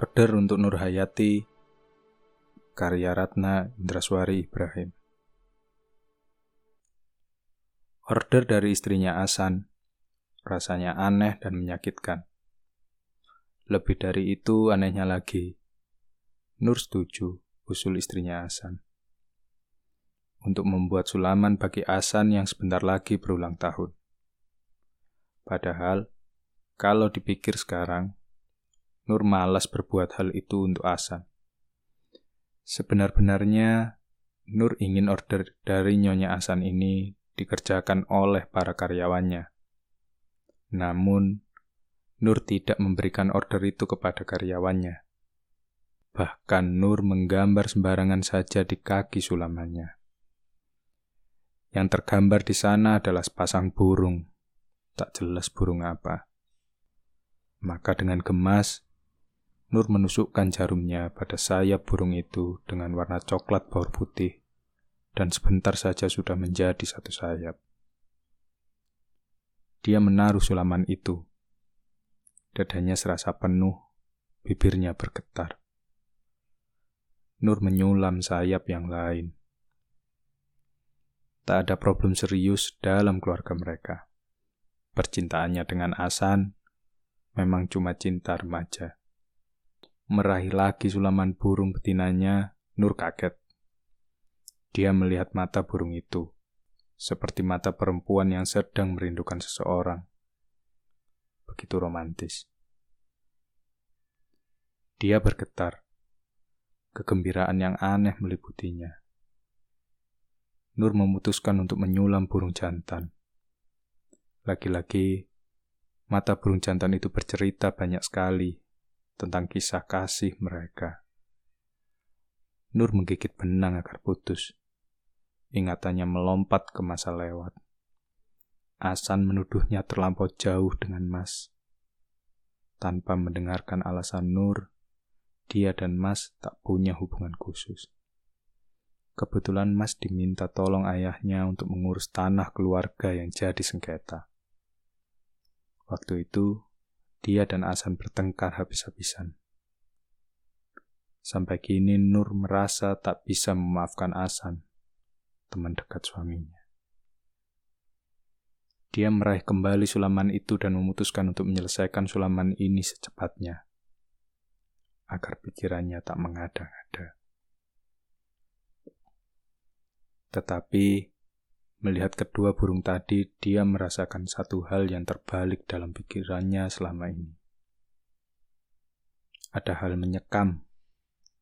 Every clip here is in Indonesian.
Order untuk Nur Hayati Karya Ratna Indraswari Ibrahim. Order dari istrinya Asan Rasanya aneh dan menyakitkan. Lebih dari itu anehnya lagi. Nur setuju usul istrinya Asan. Untuk membuat sulaman bagi Asan yang sebentar lagi berulang tahun. Padahal kalau dipikir sekarang, Nur malas berbuat hal itu untuk Asan. Sebenar-benarnya, Nur ingin order dari Nyonya Asan ini dikerjakan oleh para karyawannya. Namun, Nur tidak memberikan order itu kepada karyawannya. Bahkan Nur menggambar sembarangan saja di kaki sulamannya. Yang tergambar di sana adalah sepasang burung. Tak jelas burung apa. Maka dengan gemas, Nur menusukkan jarumnya pada sayap burung itu dengan warna coklat baur putih, dan sebentar saja sudah menjadi satu sayap. Dia menaruh sulaman itu. Dadanya serasa penuh, bibirnya bergetar. Nur menyulam sayap yang lain. Tak ada problem serius dalam keluarga mereka. Percintaannya dengan Asan memang cuma cinta remaja. Meraih lagi sulaman burung betinanya, Nur kaget. Dia melihat mata burung itu, seperti mata perempuan yang sedang merindukan seseorang. Begitu romantis. Dia bergetar. Kegembiraan yang aneh meliputinya. Nur memutuskan untuk menyulam burung jantan. Lagi-lagi Mata burung jantan itu bercerita banyak sekali tentang kisah kasih mereka. Nur menggigit benang agar putus. Ingatannya melompat ke masa lewat. Asan menuduhnya terlampau jauh dengan Mas. Tanpa mendengarkan alasan Nur, dia dan Mas tak punya hubungan khusus. Kebetulan Mas diminta tolong ayahnya untuk mengurus tanah keluarga yang jadi sengketa. Waktu itu, dia dan Asan bertengkar habis-habisan. Sampai kini Nur merasa tak bisa memaafkan Asan, teman dekat suaminya. Dia meraih kembali sulaman itu dan memutuskan untuk menyelesaikan sulaman ini secepatnya, agar pikirannya tak mengada-ngada. Tetapi Melihat kedua burung tadi, dia merasakan satu hal yang terbalik dalam pikirannya selama ini. Ada hal menyekam,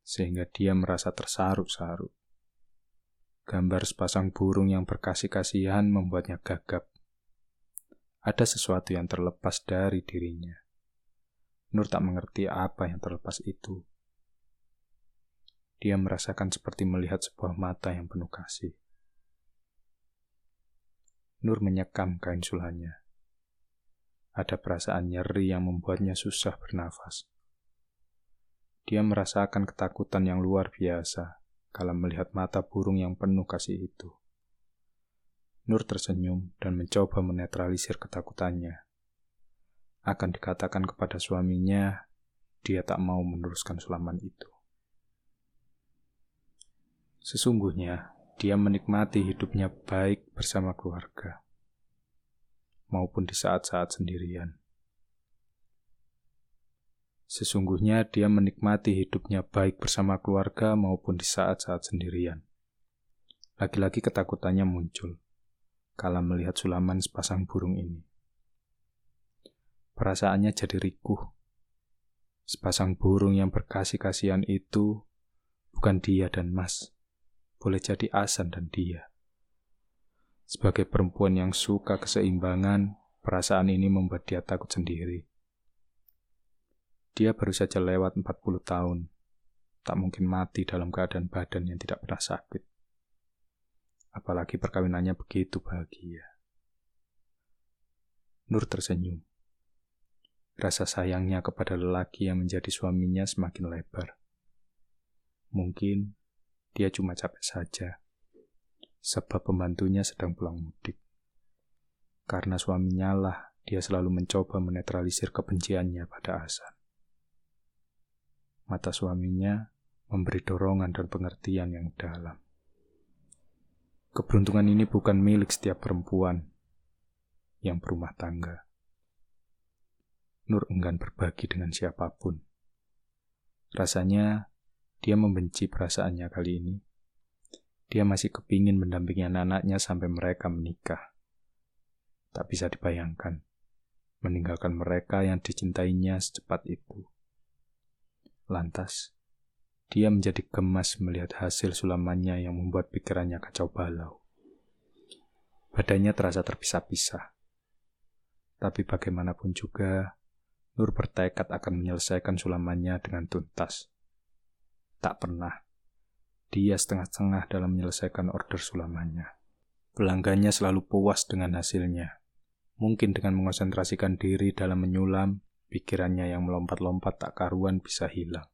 sehingga dia merasa tersaru-saru. Gambar sepasang burung yang berkasih-kasihan membuatnya gagap. Ada sesuatu yang terlepas dari dirinya. Nur tak mengerti apa yang terlepas itu. Dia merasakan seperti melihat sebuah mata yang penuh kasih. Nur menyekam kain sulanya. Ada perasaan nyeri yang membuatnya susah bernafas. Dia merasakan ketakutan yang luar biasa kalau melihat mata burung yang penuh kasih itu. Nur tersenyum dan mencoba menetralisir ketakutannya. Akan dikatakan kepada suaminya, dia tak mau meneruskan sulaman itu. Sesungguhnya, dia menikmati hidupnya baik bersama keluarga, maupun di saat-saat sendirian. Sesungguhnya dia menikmati hidupnya baik bersama keluarga maupun di saat-saat sendirian. Lagi-lagi ketakutannya muncul kala melihat sulaman sepasang burung ini. Perasaannya jadi rikuh. Sepasang burung yang berkasih-kasihan itu bukan dia dan Mas, boleh jadi Asan dan dia. Sebagai perempuan yang suka keseimbangan, perasaan ini membuat dia takut sendiri. Dia baru saja lewat 40 tahun, tak mungkin mati dalam keadaan badan yang tidak pernah sakit. Apalagi perkawinannya begitu bahagia. Nur tersenyum. Rasa sayangnya kepada lelaki yang menjadi suaminya semakin lebar. Mungkin dia cuma capek saja, sebab pembantunya sedang pulang mudik. Karena suaminya lah dia selalu mencoba menetralisir kebenciannya pada Hasan. Mata suaminya memberi dorongan dan pengertian yang dalam. Keberuntungan ini bukan milik setiap perempuan yang berumah tangga. Nur enggan berbagi dengan siapa pun. Rasanya dia membenci perasaannya kali ini. Dia masih kepingin mendampingi anak-anaknya sampai mereka menikah. Tak bisa dibayangkan, meninggalkan mereka yang dicintainya secepat itu. Lantas, dia menjadi gemas melihat hasil sulamannya yang membuat pikirannya kacau balau. Badannya terasa terpisah-pisah. Tapi bagaimanapun juga, Nur bertekad akan menyelesaikan sulamannya dengan tuntas. Tak pernah. Dia setengah-setengah dalam menyelesaikan order sulamannya. Pelanggannya selalu puas dengan hasilnya. Mungkin dengan mengonsentrasikan diri dalam menyulam, pikirannya yang melompat-lompat tak karuan bisa hilang.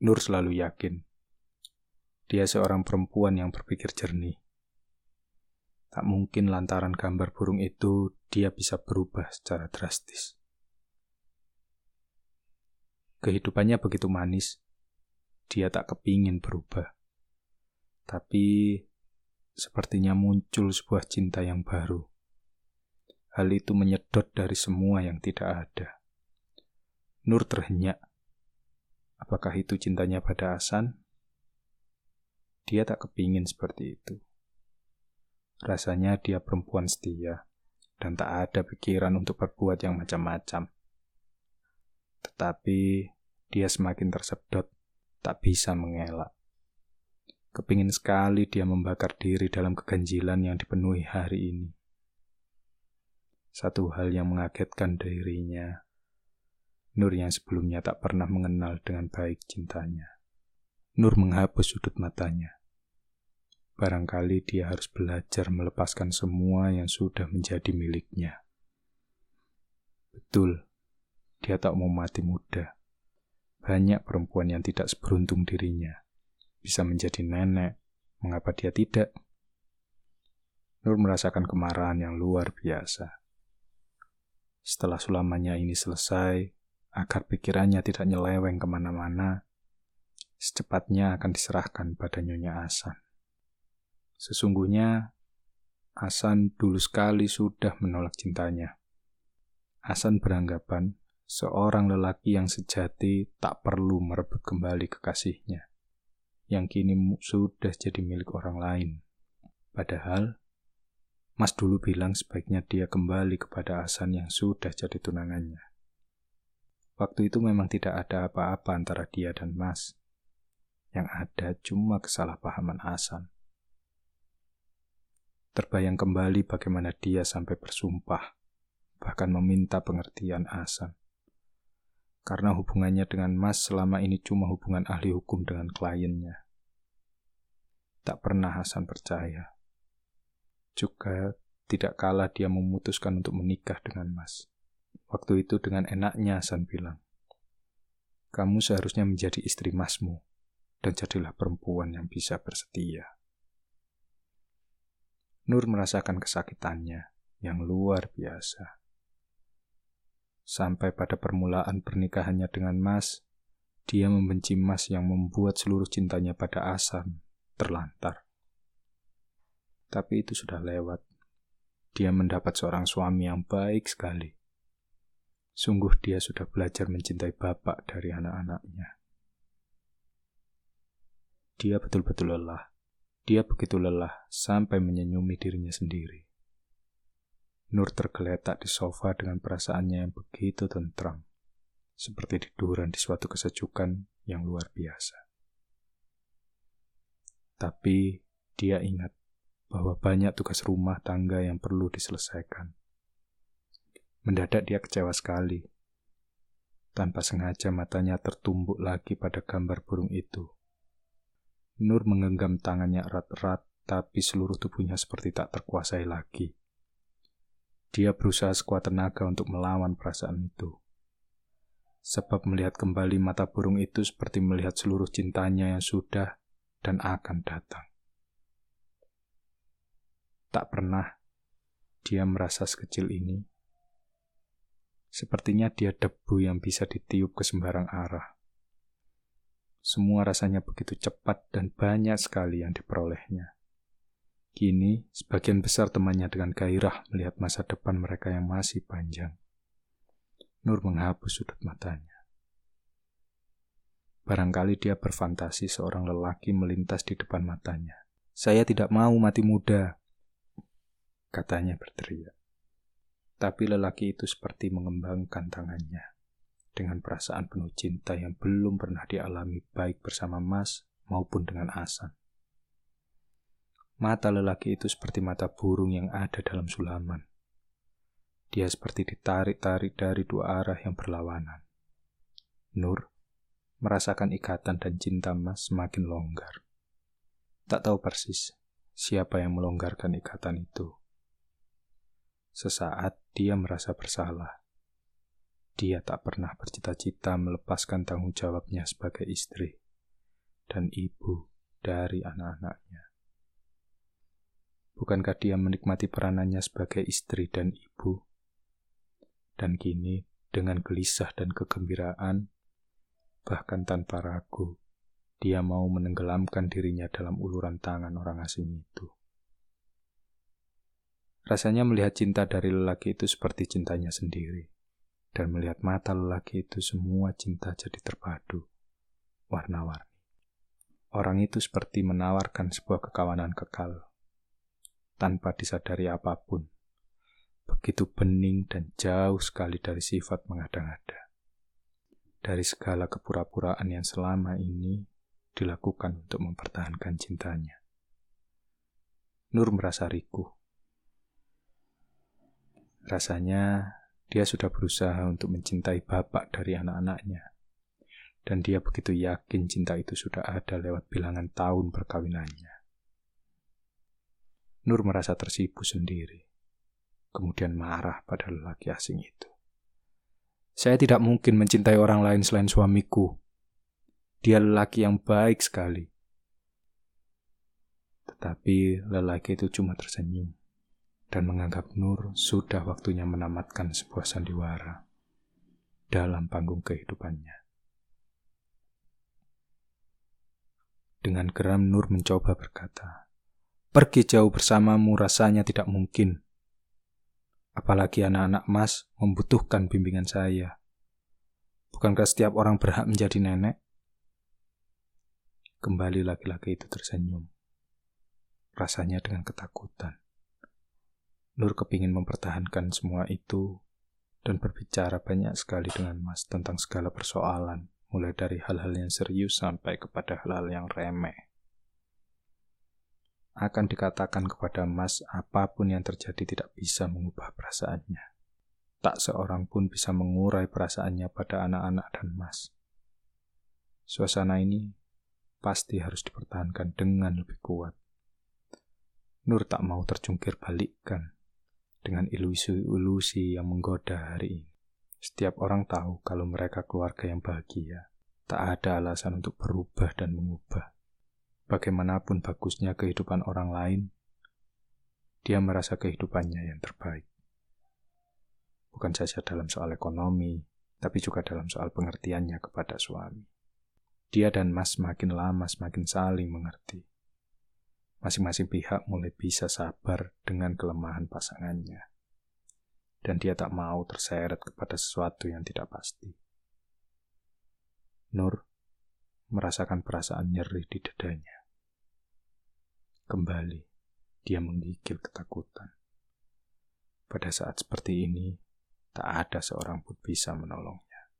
Nur selalu yakin dia seorang perempuan yang berpikir jernih. Tak mungkin lantaran gambar burung itu dia bisa berubah secara drastis. Kehidupannya begitu manis, dia tak kepingin berubah. Tapi sepertinya muncul sebuah cinta yang baru. Hal itu menyedot dari semua yang tidak ada. Nur terhenyak Apakah itu cintanya pada Hasan? Dia tak kepingin seperti itu. Rasanya dia perempuan setia dan tak ada pikiran untuk berbuat yang macam-macam. Tetapi dia semakin tersedot, tak bisa mengelak. Kepingin sekali dia membakar diri dalam keganjilan yang dipenuhi hari ini. Satu hal yang mengagetkan dirinya Nur yang sebelumnya tak pernah mengenal dengan baik cintanya. Nur menghapus sudut matanya. Barangkali dia harus belajar melepaskan semua yang sudah menjadi miliknya. Betul, dia tak mau mati muda. Banyak perempuan yang tidak seberuntung dirinya. Bisa menjadi nenek, mengapa dia tidak? Nur merasakan kemarahan yang luar biasa. Setelah sulamannya ini selesai, agar pikirannya tidak nyeleweng ke mana-mana, secepatnya akan diserahkan pada Nyonya Asan. Sesungguhnya, Asan dulu sekali sudah menolak cintanya. Asan beranggapan seorang lelaki yang sejati tak perlu merebut kembali kekasihnya, yang kini sudah jadi milik orang lain. Padahal, Mas dulu bilang sebaiknya dia kembali kepada Asan yang sudah jadi tunangannya. Waktu itu memang tidak ada apa-apa antara dia dan Mas. Yang ada cuma kesalahpahaman Hasan. Terbayang kembali bagaimana dia sampai bersumpah, bahkan meminta pengertian Hasan. Karena hubungannya dengan Mas selama ini cuma hubungan ahli hukum dengan kliennya. Tak pernah Hasan percaya. Juga tidak kalah dia memutuskan untuk menikah dengan Mas. Waktu itu dengan enaknya Hasan bilang, kamu seharusnya menjadi istri masmu dan jadilah perempuan yang bisa bersetia. Nur merasakan kesakitannya yang luar biasa. Sampai pada permulaan pernikahannya dengan Mas, dia membenci Mas yang membuat seluruh cintanya pada Asan terlantar. Tapi itu sudah lewat. Dia mendapat seorang suami yang baik sekali Sungguh dia sudah belajar mencintai bapak dari anak-anaknya. Dia betul-betul lelah. Dia begitu lelah sampai menyenyumi dirinya sendiri. Nur tergeletak di sofa dengan perasaannya yang begitu tentram, seperti tiduran di suatu kesejukan yang luar biasa. Tapi dia ingat bahwa banyak tugas rumah tangga yang perlu diselesaikan. Mendadak dia kecewa sekali. Tanpa sengaja matanya tertumbuk lagi pada gambar burung itu. Nur menggenggam tangannya erat-erat, tapi seluruh tubuhnya seperti tak terkuasai lagi. Dia berusaha sekuat tenaga untuk melawan perasaan itu. Sebab melihat kembali mata burung itu seperti melihat seluruh cintanya yang sudah dan akan datang. Tak pernah dia merasa sekecil ini Sepertinya dia debu yang bisa ditiup ke sembarang arah. Semua rasanya begitu cepat dan banyak sekali yang diperolehnya. Kini, sebagian besar temannya dengan gairah melihat masa depan mereka yang masih panjang. Nur menghapus sudut matanya. Barangkali dia berfantasi seorang lelaki melintas di depan matanya. Saya tidak mau mati muda, katanya berteriak. Tapi lelaki itu seperti mengembangkan tangannya dengan perasaan penuh cinta yang belum pernah dialami baik bersama Mas maupun dengan Asan. Mata lelaki itu seperti mata burung yang ada dalam sulaman. Dia seperti ditarik-tarik dari dua arah yang berlawanan. Nur merasakan ikatan dan cinta Mas semakin longgar. Tak tahu persis siapa yang melonggarkan ikatan itu. Sesaat dia merasa bersalah. Dia tak pernah bercita-cita melepaskan tanggung jawabnya sebagai istri dan ibu dari anak-anaknya. Bukankah dia menikmati peranannya sebagai istri dan ibu? Dan kini, dengan gelisah dan kegembiraan, bahkan tanpa ragu, dia mau menenggelamkan dirinya dalam uluran tangan orang asing itu. Rasanya melihat cinta dari lelaki itu seperti cintanya sendiri, dan melihat mata lelaki itu semua cinta jadi terpadu, warna-warni. Orang itu seperti menawarkan sebuah kekawanan kekal, tanpa disadari apa pun begitu bening dan jauh sekali dari sifat mengada-ngada. Dari segala kepura-puraan yang selama ini dilakukan untuk mempertahankan cintanya. Nur merasa rikuh. Rasanya dia sudah berusaha untuk mencintai bapak dari anak-anaknya. Dan dia begitu yakin cinta itu sudah ada lewat bilangan tahun perkawinannya. Nur merasa tersipu sendiri kemudian marah pada lelaki asing itu. Saya tidak mungkin mencintai orang lain selain suamiku. Dia lelaki yang baik sekali. Tetapi lelaki itu cuma tersenyum dan menganggap Nur sudah waktunya menamatkan sebuah sandiwara dalam panggung kehidupannya. Dengan geram Nur mencoba berkata, Pergi jauh bersamamu rasanya tidak mungkin. Apalagi anak-anak mas membutuhkan bimbingan saya. Bukankah setiap orang berhak menjadi nenek? Kembali laki-laki itu tersenyum. Rasanya dengan ketakutan. Nur kepingin mempertahankan semua itu dan berbicara banyak sekali dengan Mas tentang segala persoalan, mulai dari hal-hal yang serius sampai kepada hal-hal yang remeh akan dikatakan kepada Mas apa pun yang terjadi tidak bisa mengubah perasaannya. Tak seorang pun bisa mengurai perasaannya pada anak-anak dan Mas. Suasana ini pasti harus dipertahankan dengan lebih kuat. Nur tak mau terjungkir balikkan dengan ilusi-ilusi yang menggoda hari ini. Setiap orang tahu kalau mereka keluarga yang bahagia. Tak ada alasan untuk berubah dan mengubah. Bagaimanapun bagusnya kehidupan orang lain, dia merasa kehidupannya yang terbaik. Bukan saja dalam soal ekonomi, tapi juga dalam soal pengertiannya kepada suami. Dia dan Mas semakin lama semakin saling mengerti. Masing-masing pihak mulai bisa sabar dengan kelemahan pasangannya. Dan dia tak mau terseret kepada sesuatu yang tidak pasti. Nur merasakan perasaan nyeri di dadanya. Kembali, dia menggigil ketakutan. Pada saat seperti ini, tak ada seorang pun bisa menolongnya.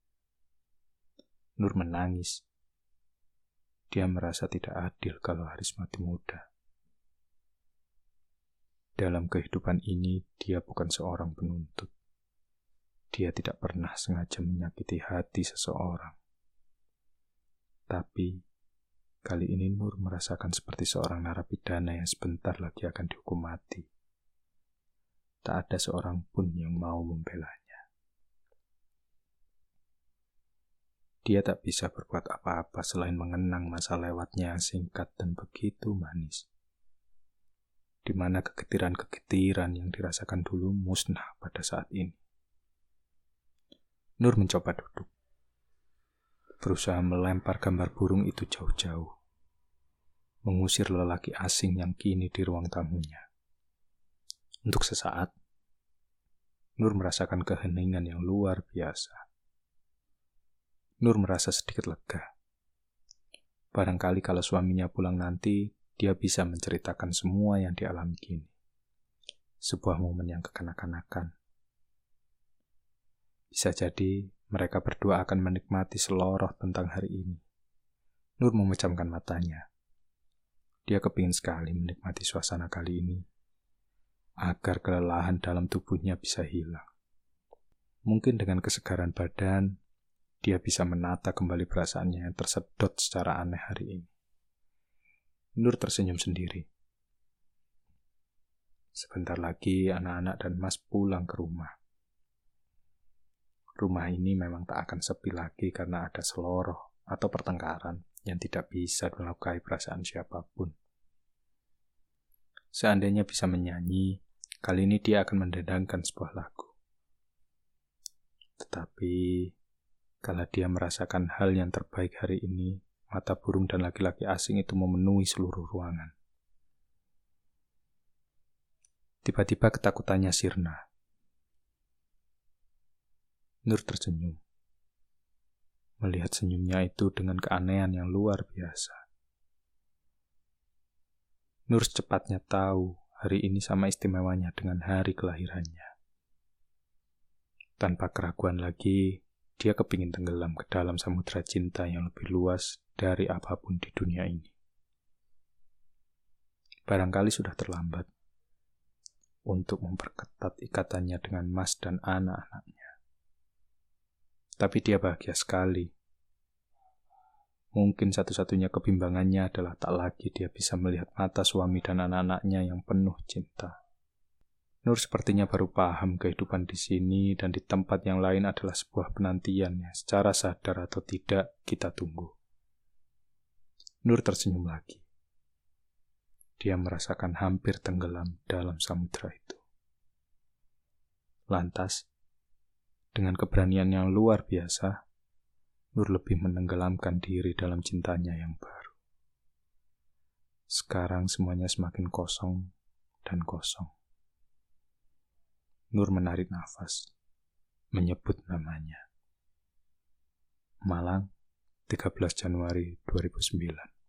Nur menangis. Dia merasa tidak adil kalau Haris mati muda. Dalam kehidupan ini, dia bukan seorang penuntut. Dia tidak pernah sengaja menyakiti hati seseorang. Tapi Kali ini Nur merasakan seperti seorang narapidana yang sebentar lagi akan dihukum mati. Tak ada seorang pun yang mau membelanya. Dia tak bisa berbuat apa-apa selain mengenang masa lewatnya yang singkat dan begitu manis. Di mana kegetiran-kegetiran yang dirasakan dulu musnah pada saat ini. Nur mencoba duduk. Berusaha melempar gambar burung itu jauh-jauh, mengusir lelaki asing yang kini di ruang tamunya. Untuk sesaat, Nur merasakan keheningan yang luar biasa. Nur merasa sedikit lega. Barangkali kalau suaminya pulang nanti, dia bisa menceritakan semua yang dialami kini. Sebuah momen yang kekanak-kanakan bisa jadi mereka berdua akan menikmati seloroh tentang hari ini. Nur memejamkan matanya. Dia kepingin sekali menikmati suasana kali ini, agar kelelahan dalam tubuhnya bisa hilang. Mungkin dengan kesegaran badan, dia bisa menata kembali perasaannya yang tersedot secara aneh hari ini. Nur tersenyum sendiri. Sebentar lagi anak-anak dan Mas pulang ke rumah rumah ini memang tak akan sepi lagi karena ada seloroh atau pertengkaran yang tidak bisa melukai perasaan siapa pun. Seandainya bisa menyanyi, kali ini dia akan mendendangkan sebuah lagu. Tetapi, kalau dia merasakan hal yang terbaik hari ini, mata burung dan laki-laki asing itu memenuhi seluruh ruangan. Tiba-tiba ketakutannya sirna. Nur tersenyum. Melihat senyumnya itu dengan keanehan yang luar biasa. Nur secepatnya tahu hari ini sama istimewanya dengan hari kelahirannya. Tanpa keraguan lagi, dia kepingin tenggelam ke dalam samudera cinta yang lebih luas dari apa pun di dunia ini. Barangkali sudah terlambat untuk memperketat ikatannya dengan Mas dan anak-anaknya tapi dia bahagia sekali. Mungkin satu-satunya kebimbangannya adalah tak lagi dia bisa melihat mata suami dan anak-anaknya yang penuh cinta. Nur sepertinya baru paham kehidupan di sini dan di tempat yang lain adalah sebuah penantian yang secara sadar atau tidak kita tunggu. Nur tersenyum lagi. Dia merasakan hampir tenggelam dalam samudera itu. Lantas, dengan keberanian yang luar biasa, Nur lebih menenggelamkan diri dalam cintanya yang baru. Sekarang semuanya semakin kosong dan kosong. Nur menarik nafas, menyebut namanya. Malang, 13 Januari 2009.